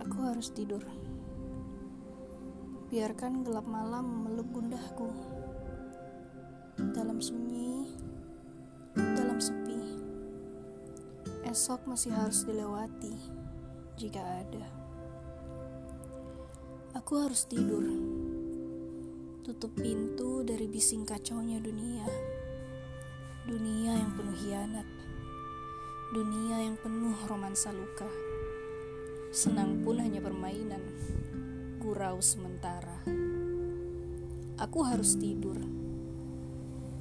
Aku harus tidur. Biarkan gelap malam memeluk gundahku. Dalam sunyi, dalam sepi. Esok masih harus dilewati jika ada. Aku harus tidur. Tutup pintu dari bising kacaunya dunia. Dunia yang penuh hianat. Dunia yang penuh romansa luka. Senang pun hanya permainan, gurau sementara. Aku harus tidur.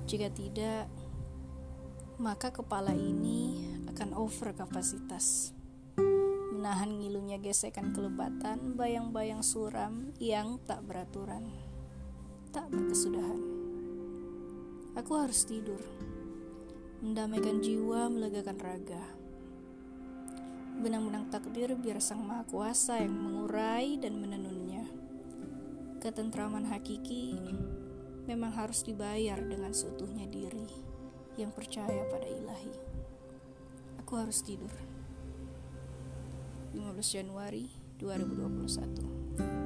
Jika tidak, maka kepala ini akan over kapasitas. Menahan ngilunya gesekan kelebatan, bayang-bayang suram yang tak beraturan, tak berkesudahan. Aku harus tidur, mendamaikan jiwa, melegakan raga benang-benang takdir biar sang maha kuasa yang mengurai dan menenunnya. Ketentraman hakiki memang harus dibayar dengan seutuhnya diri yang percaya pada ilahi. Aku harus tidur. 15 Januari 2021